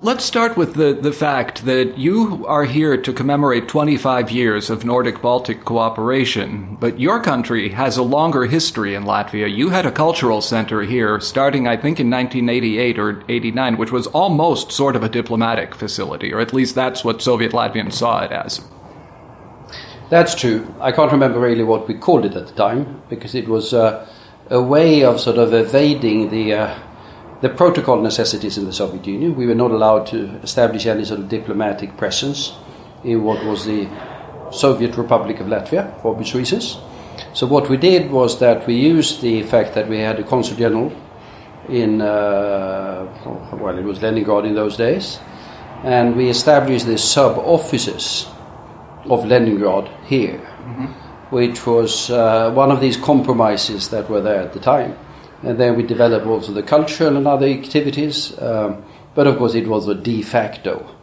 Let's start with the, the fact that you are here to commemorate 25 years of Nordic Baltic cooperation, but your country has a longer history in Latvia. You had a cultural center here starting, I think, in 1988 or 89, which was almost sort of a diplomatic facility, or at least that's what Soviet Latvians saw it as. That's true. I can't remember really what we called it at the time, because it was uh, a way of sort of evading the. Uh, the protocol necessities in the Soviet Union. We were not allowed to establish any sort of diplomatic presence in what was the Soviet Republic of Latvia for obvious reasons. So what we did was that we used the fact that we had a consul general in uh, well, it was Leningrad in those days, and we established the sub offices of Leningrad here, mm-hmm. which was uh, one of these compromises that were there at the time. And then we developed also the cultural and other activities. Um, but of course, it was a de facto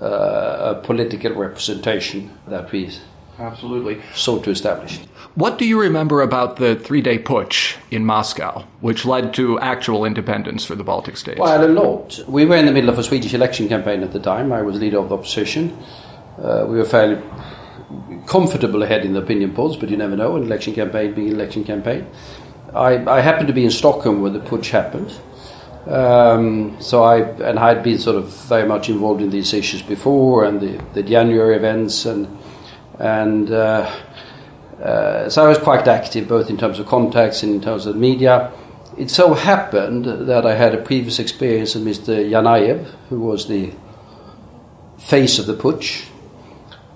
uh, a political representation that we absolutely sought to establish. What do you remember about the three-day putsch in Moscow, which led to actual independence for the Baltic states? Well, a lot. We were in the middle of a Swedish election campaign at the time. I was leader of the opposition. Uh, we were fairly comfortable ahead in the opinion polls, but you never know. An election campaign being an election campaign. I, I happened to be in Stockholm when the putsch happened. Um, so I and I had been sort of very much involved in these issues before, and the, the January events, and and uh, uh, so I was quite active both in terms of contacts and in terms of media. It so happened that I had a previous experience of Mr. Yanayev, who was the face of the putsch,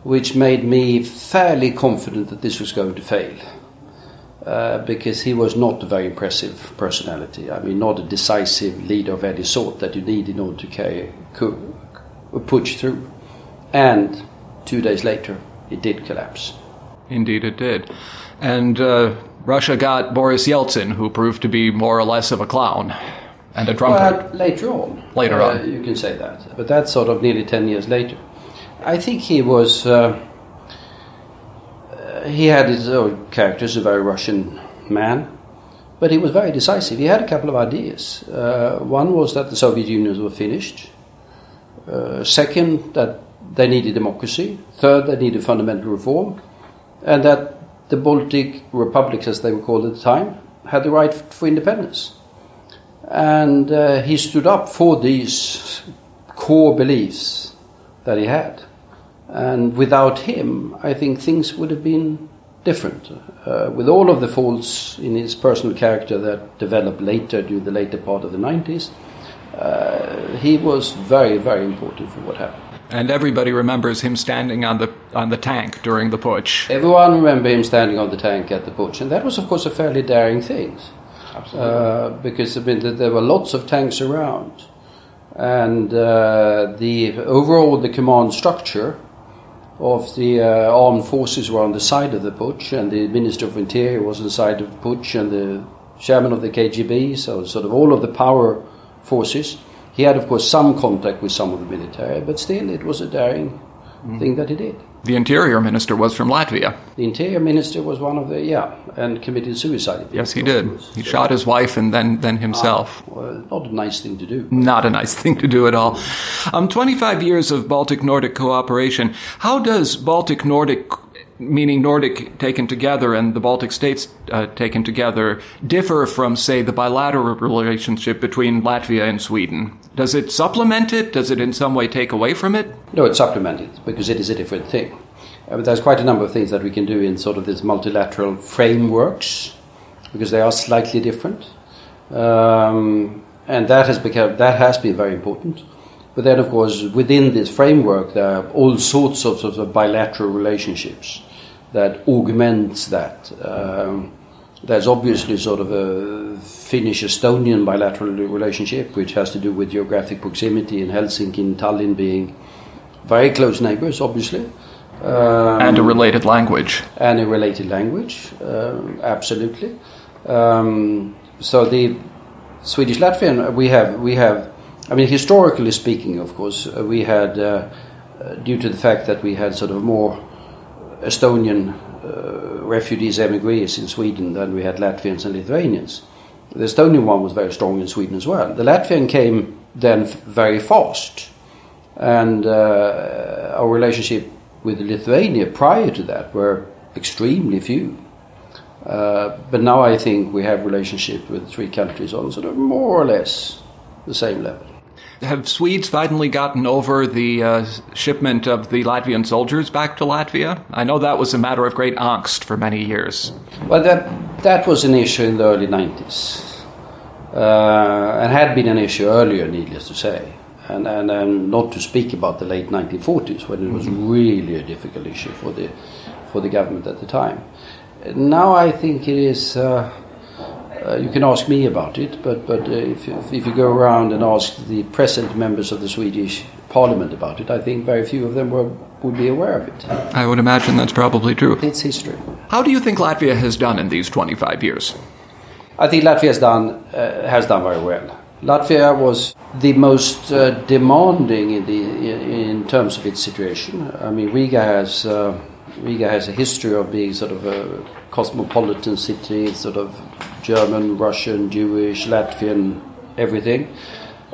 which made me fairly confident that this was going to fail. Uh, because he was not a very impressive personality. I mean, not a decisive leader of any sort that you need in order to carry a putsch through. And two days later, it did collapse. Indeed, it did. And uh, Russia got Boris Yeltsin, who proved to be more or less of a clown and a drunkard. Well, later on. Later uh, on. You can say that. But that's sort of nearly 10 years later. I think he was uh, he had his own characters, a very Russian man, but he was very decisive. He had a couple of ideas. Uh, one was that the Soviet Union was finished. Uh, second, that they needed democracy. Third, they needed fundamental reform. And that the Baltic republics, as they were called at the time, had the right for independence. And uh, he stood up for these core beliefs that he had. And without him, I think things would have been different. Uh, with all of the faults in his personal character that developed later, during the later part of the 90s, uh, he was very, very important for what happened. And everybody remembers him standing on the on the tank during the putsch. Everyone remembers him standing on the tank at the putsch, and that was, of course, a fairly daring thing. Absolutely. Uh, because I mean, there were lots of tanks around, and uh, the overall the command structure of the uh, armed forces were on the side of the putsch, and the Minister of Interior was on the side of the putsch, and the chairman of the KGB, so sort of all of the power forces. He had, of course, some contact with some of the military, but still it was a daring mm. thing that he did. The interior minister was from Latvia. The interior minister was one of the yeah, and committed suicide. Yes, he did. He shot his wife and then then himself. Ah, well, not a nice thing to do. Not a nice thing to do at all. Um, Twenty-five years of Baltic Nordic cooperation. How does Baltic Nordic meaning Nordic taken together and the Baltic states uh, taken together, differ from, say, the bilateral relationship between Latvia and Sweden? Does it supplement it? Does it in some way take away from it? No, it supplements it because it is a different thing. Uh, there's quite a number of things that we can do in sort of these multilateral frameworks because they are slightly different. Um, and that has become that has been very important. But then, of course, within this framework, there are all sorts of, sort of bilateral relationships that augments that. Um, there's obviously sort of a Finnish-Estonian bilateral relationship, which has to do with geographic proximity in Helsinki and Tallinn being very close neighbors, obviously. Um, and a related language. And a related language, uh, absolutely. Um, so the Swedish Latvian, we have we have I mean, historically speaking, of course, uh, we had, uh, due to the fact that we had sort of more Estonian uh, refugees, emigres in Sweden than we had Latvians and Lithuanians. The Estonian one was very strong in Sweden as well. The Latvian came then very fast. And uh, our relationship with Lithuania prior to that were extremely few. Uh, but now I think we have relationship with three countries on sort of more or less the same level. Have Swedes finally gotten over the uh, shipment of the Latvian soldiers back to Latvia? I know that was a matter of great angst for many years. Well, that that was an issue in the early 90s, uh, and had been an issue earlier, needless to say, and, and, and not to speak about the late 1940s when it was mm-hmm. really a difficult issue for the for the government at the time. Now I think it is. Uh, uh, you can ask me about it, but, but uh, if, if you go around and ask the present members of the Swedish parliament about it, I think very few of them were, would be aware of it. I would imagine that's probably true. It's history. How do you think Latvia has done in these 25 years? I think Latvia has done, uh, has done very well. Latvia was the most uh, demanding in, the, in, in, terms of its situation. I mean, Riga has, uh, Riga has a history of being sort of a cosmopolitan city, sort of German, Russian, Jewish, Latvian, everything.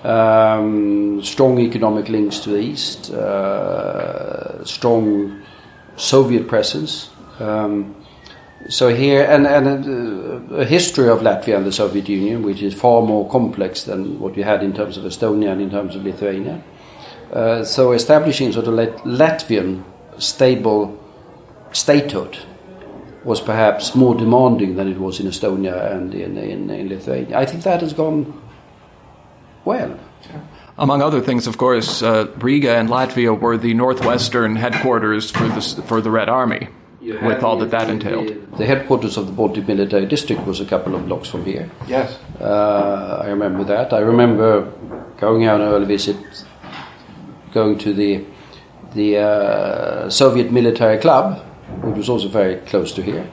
Um, strong economic links to the east, uh, strong Soviet presence. Um, so here, and, and a, a, history of Latvia and the Soviet Union, which is far more complex than what we had in terms of Estonia and in terms of Lithuania. Uh, so establishing sort of Latvian stable statehood was perhaps more demanding than it was in Estonia and in, in, in Lithuania. I think that has gone well. Among other things, of course, uh, Riga and Latvia were the northwestern headquarters for the, for the Red Army, with all that that entailed. The, the, headquarters of the Baltic Military District was a couple of blocks from here. Yes. Uh, I remember that. I remember going on an early visit, going to the, the uh, Soviet Military Club which was also very close to here.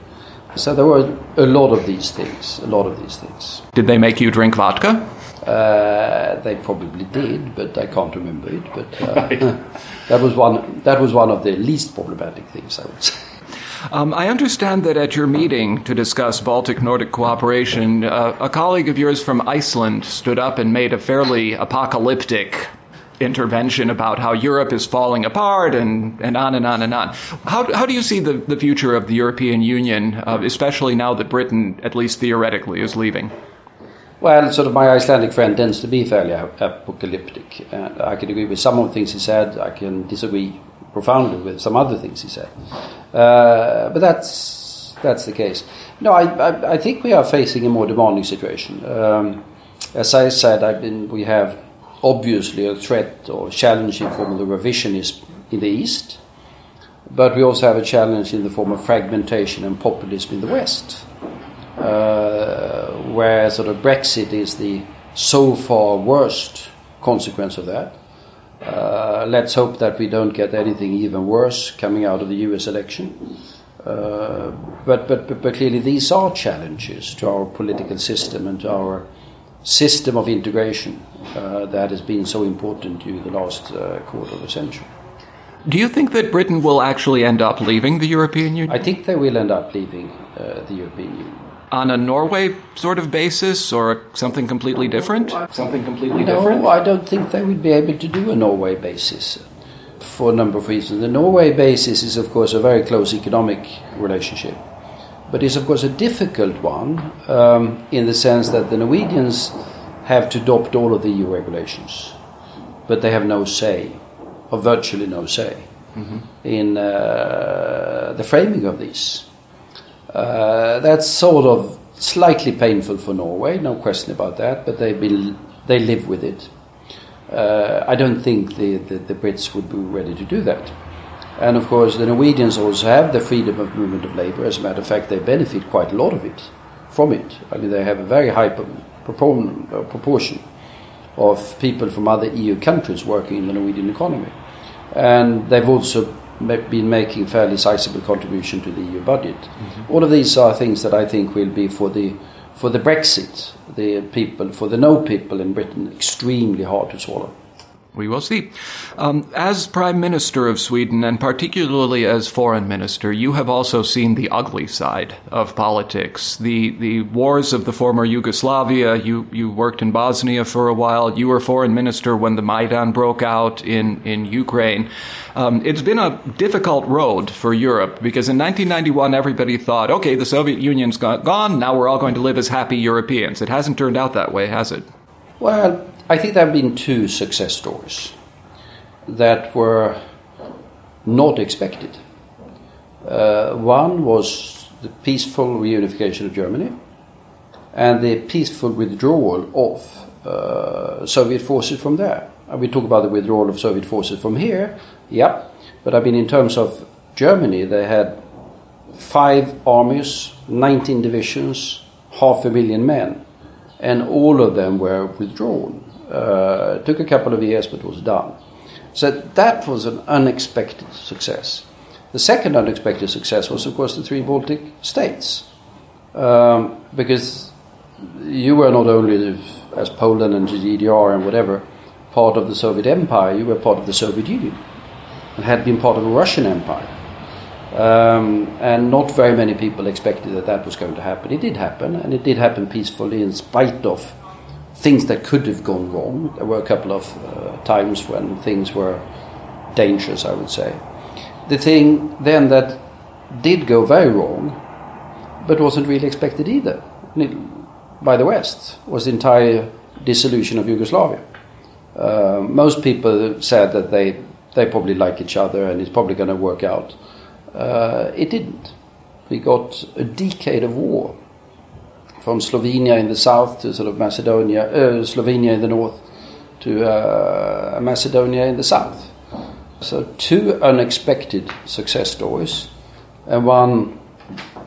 So there were a lot of these things, a lot of these things. Did they make you drink vodka? Uh, they probably did, but I can't remember it. But uh, that was one. That was one of the least problematic things, I would say. Um, I understand that at your meeting to discuss Baltic Nordic cooperation, uh, a colleague of yours from Iceland stood up and made a fairly apocalyptic intervention about how Europe is falling apart and, and on and on and on. How, how do you see the, the future of the European Union, uh, especially now that Britain, at least theoretically, is leaving? Well, sort of my Icelandic friend tends to be fairly apocalyptic. And I can agree with some of the things he said. I can disagree profoundly with some other things he said. Uh, but that's that's the case. No, I, I, I, think we are facing a more demanding situation. Um, as I said, I've been, we have obviously a threat or challenge in form of the revisionism in the East, but we also have a challenge in the form of fragmentation and populism in the West, uh, where sort of Brexit is the so far worst consequence of that. Uh, let's hope that we don't get anything even worse coming out of the US election. Uh, but, but, but, but clearly, these are challenges to our political system and to our system of integration uh, that has been so important to the last uh, quarter of a century. Do you think that Britain will actually end up leaving the European Union? I think they will end up leaving uh, the European Union. On a Norway sort of basis or something completely different? Something completely no, different? No, I don't think they would be able to do a Norway basis for a number of reasons. The Norway basis is, of course, a very close economic relationship but it's of course a difficult one um, in the sense that the Norwegians have to adopt all of the EU regulations, but they have no say, or virtually no say, mm-hmm. in uh, the framing of these. Uh, that's sort of slightly painful for Norway, no question about that, but they, be, they live with it. Uh, I don't think the, the, the Brits would be ready to do that. And of course, the Norwegians also have the freedom of movement of labor. As a matter of fact, they benefit quite a lot of it from it. I mean, they have a very high uh, proportion of people from other EU countries working in the Norwegian economy. And they've also been making fairly sizable contribution to the EU budget. Mm-hmm. All of these are things that I think will be for the for the Brexit, the people, for the no people in Britain, extremely hard to swallow. We will see. Um, as Prime Minister of Sweden, and particularly as Foreign Minister, you have also seen the ugly side of politics. The the wars of the former Yugoslavia. You you worked in Bosnia for a while. You were Foreign Minister when the Maidan broke out in in Ukraine. Um, it's been a difficult road for Europe because in 1991 everybody thought, okay, the Soviet Union's gone. Now we're all going to live as happy Europeans. It hasn't turned out that way, has it? Well, I think there have been two success stories that were not expected. Uh, one was the peaceful reunification of Germany and the peaceful withdrawal of uh, Soviet forces from there. And we talk about the withdrawal of Soviet forces from here, yeah, but I mean, in terms of Germany, they had five armies, 19 divisions, half a million men, and all of them were withdrawn. Uh, it took a couple of years, but it was done. So that was an unexpected success. The second unexpected success was, of course, the three Baltic states. Um, because you were not only, as Poland and GDR and whatever, part of the Soviet Empire, you were part of the Soviet Union and had been part of the Russian Empire. Um, and not very many people expected that that was going to happen. It did happen, and it did happen peacefully in spite of things that could have gone wrong. There were a couple of uh, times when things were dangerous, I would say. The thing then that did go very wrong, but wasn't really expected either by the West, was the entire dissolution of Yugoslavia. Uh, most people said that they, they probably like each other and it's probably going to work out. Uh, it didn't. We got a decade of war from Slovenia in the south to sort of Macedonia, uh, Slovenia in the north to uh, Macedonia in the south. So two unexpected success stories and one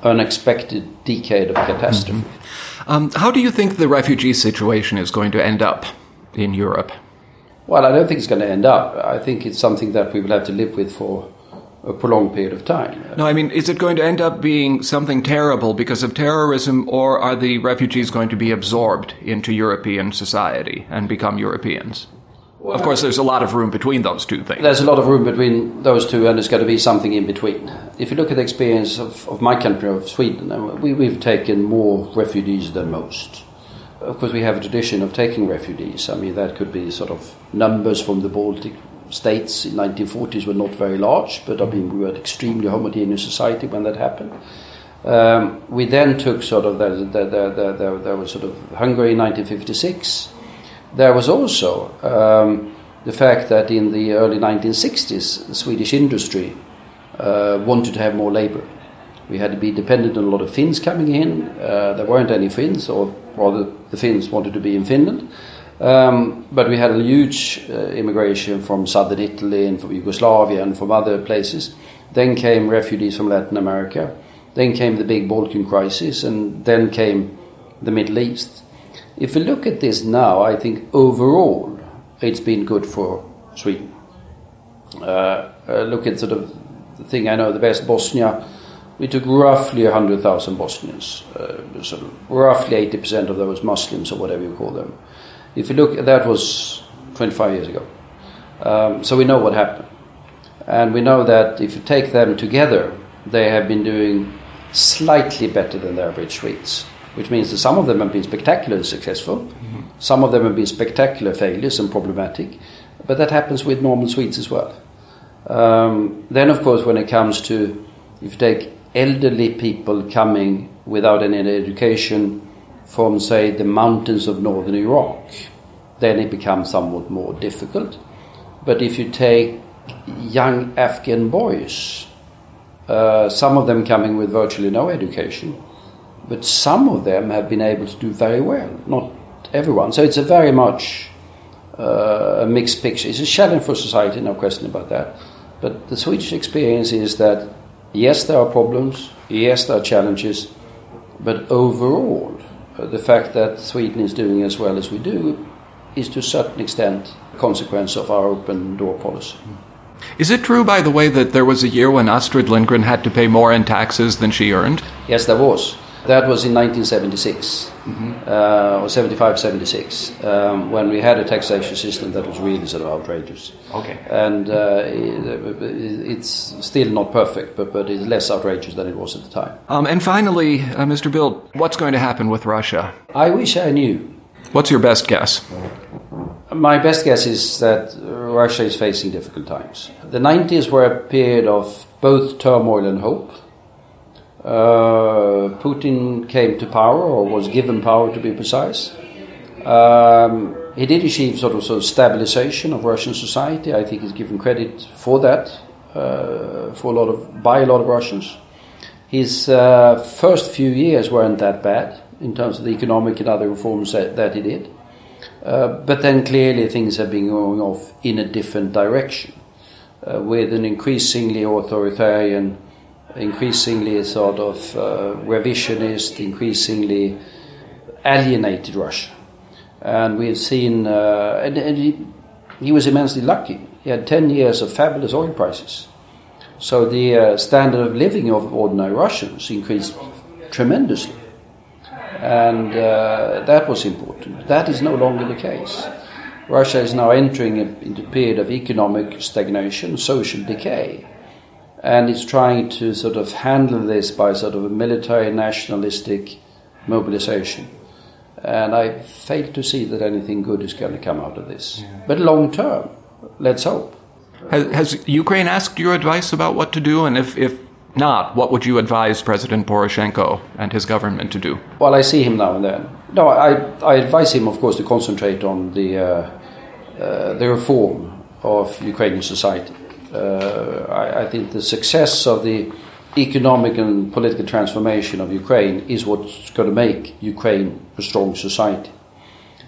unexpected decade of catastrophe. Mm-hmm. Um, how do you think the refugee situation is going to end up in Europe? Well, I don't think it's going to end up. I think it's something that we will have to live with for a prolonged period of time. No, I mean, is it going to end up being something terrible because of terrorism, or are the refugees going to be absorbed into European society and become Europeans? Well, of course, there's a lot of room between those two things. There's a lot of room between those two, and there's got to be something in between. If you look at the experience of, of my country, of Sweden, we, we've taken more refugees than most. Of course, we have a tradition of taking refugees. I mean, that could be sort of numbers from the Baltic states in 1940s were not very large, but I mean we were an extremely homogeneous society when that happened. Um, we then took sort of the, the, the, the, there was sort of Hungary in 1956. There was also um, the fact that in the early 1960s, the Swedish industry uh, wanted to have more labor. We had to be dependent on a lot of Finns coming in. Uh, there weren't any Finns, or rather, the Finns wanted to be in Finland. Um, but we had a huge uh, immigration from southern Italy and from Yugoslavia and from other places. Then came refugees from Latin America. Then came the big Balkan crisis, and then came the Middle East. If we look at this now, I think overall it's been good for Sweden. Uh, uh, look at sort of the thing I know the best, Bosnia. We took roughly 100,000 Bosnians, uh, of roughly 80% of those Muslims or whatever you call them. If you look, that was 25 years ago. Um, so we know what happened. And we know that if you take them together, they have been doing slightly better than the average Swedes, which means that some of them have been spectacularly successful, mm-hmm. some of them have been spectacular failures and problematic, but that happens with normal Swedes as well. Um, then, of course, when it comes to if you take elderly people coming without any education, from, say, the mountains of northern Iraq, then it becomes somewhat more difficult. But if you take young Afghan boys, uh, some of them coming with virtually no education, but some of them have been able to do very well, not everyone. So it's a very much uh, a mixed picture. It's a challenge for society, no question about that. But the Swedish experience is that yes, there are problems, yes, there are challenges, but overall, the fact that Sweden is doing as well as we do is to a certain extent a consequence of our open door policy. Is it true, by the way, that there was a year when Astrid Lindgren had to pay more in taxes than she earned? Yes, there was. That was in 1976, uh, or 75, 76, um, when we had a taxation system that was really sort of outrageous. Okay. And uh, it, it's still not perfect, but, but it's less outrageous than it was at the time. Um, and finally, uh, Mr. Bildt, what's going to happen with Russia? I wish I knew. What's your best guess? My best guess is that Russia is facing difficult times. The 90s were a period of both turmoil and hope. Uh, Putin came to power, or was given power to be precise. Um, he did achieve sort of, sort of stabilization of Russian society. I think he's given credit for that uh, for a lot of by a lot of Russians. His uh, first few years weren't that bad in terms of the economic and other reforms that, that he did. Uh, but then clearly things have been going off in a different direction, uh, with an increasingly authoritarian increasingly sort of uh, revisionist, increasingly alienated Russia. And we've seen, uh, and, and he, he, was immensely lucky. He had 10 years of fabulous oil prices. So the uh, standard of living of ordinary Russians increased tremendously. And uh, that was important. That is no longer the case. Russia is now entering a, into a period of economic stagnation, social decay and it's trying to sort of handle this by sort of a military nationalistic mobilization. And I fail to see that anything good is going to come out of this. Yeah. But long term, let's hope. Has, has, Ukraine asked your advice about what to do? And if, if not, what would you advise President Poroshenko and his government to do? Well, I see him now and then. No, I, I advise him, of course, to concentrate on the, uh, uh, the reform of Ukrainian society I, I, think the success of the economic and political transformation of Ukraine is what's going to make Ukraine a strong society.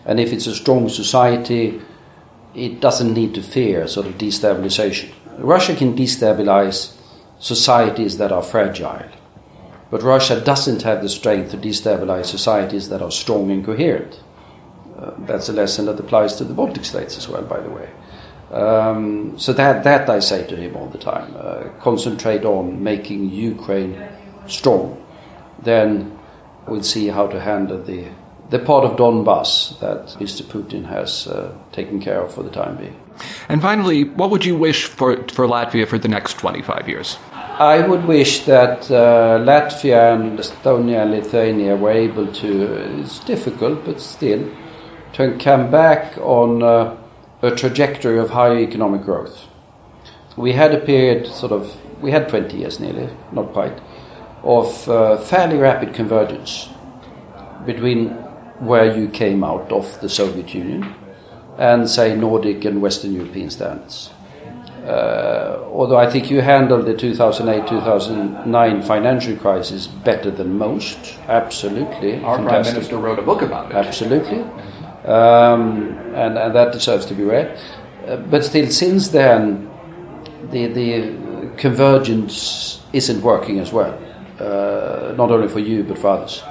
And if it's a strong society, it doesn't need to fear sort of destabilization. Russia can destabilize societies that are fragile, but Russia doesn't have the strength to destabilize societies that are strong and coherent. Uh, that's a lesson that applies to the Baltic states as well, by the way. Um, so that that I say to him all the time: uh, concentrate on making Ukraine strong. Then we'll see how to handle the the part of Donbass that Mr. Putin has uh, taken care of for the time being. And finally, what would you wish for for Latvia for the next twenty five years? I would wish that uh, Latvia and Estonia and Lithuania were able to. It's difficult, but still, to come back on uh, a trajectory of higher economic growth. We had a period, sort of, we had 20 years nearly, not quite, of uh, fairly rapid convergence between where you came out of the Soviet Union and, say, Nordic and Western European standards. Uh, although I think you handled the 2008 2009 financial crisis better than most, absolutely. Our Fantastic. Prime Minister wrote a book about it. Absolutely um, and, and, that deserves to be read. Uh, but still, since then, the, the convergence isn't working as well, uh, not only for you but for others.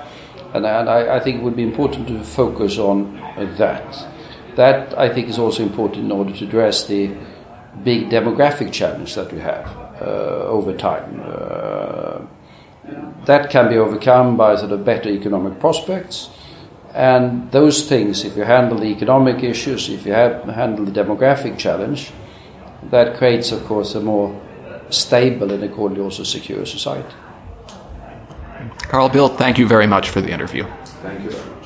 And, and I, I, think it would be important to focus on that. That, I think, is also important in order to address the big demographic challenge that we have uh, over time. Uh, that can be overcome by sort of better economic prospects and those things, if you handle the economic issues, if you have, handle the demographic challenge, that creates, of course, a more stable and accordingly also secure society. Carl Bildt, thank you very much for the interview. Thank you.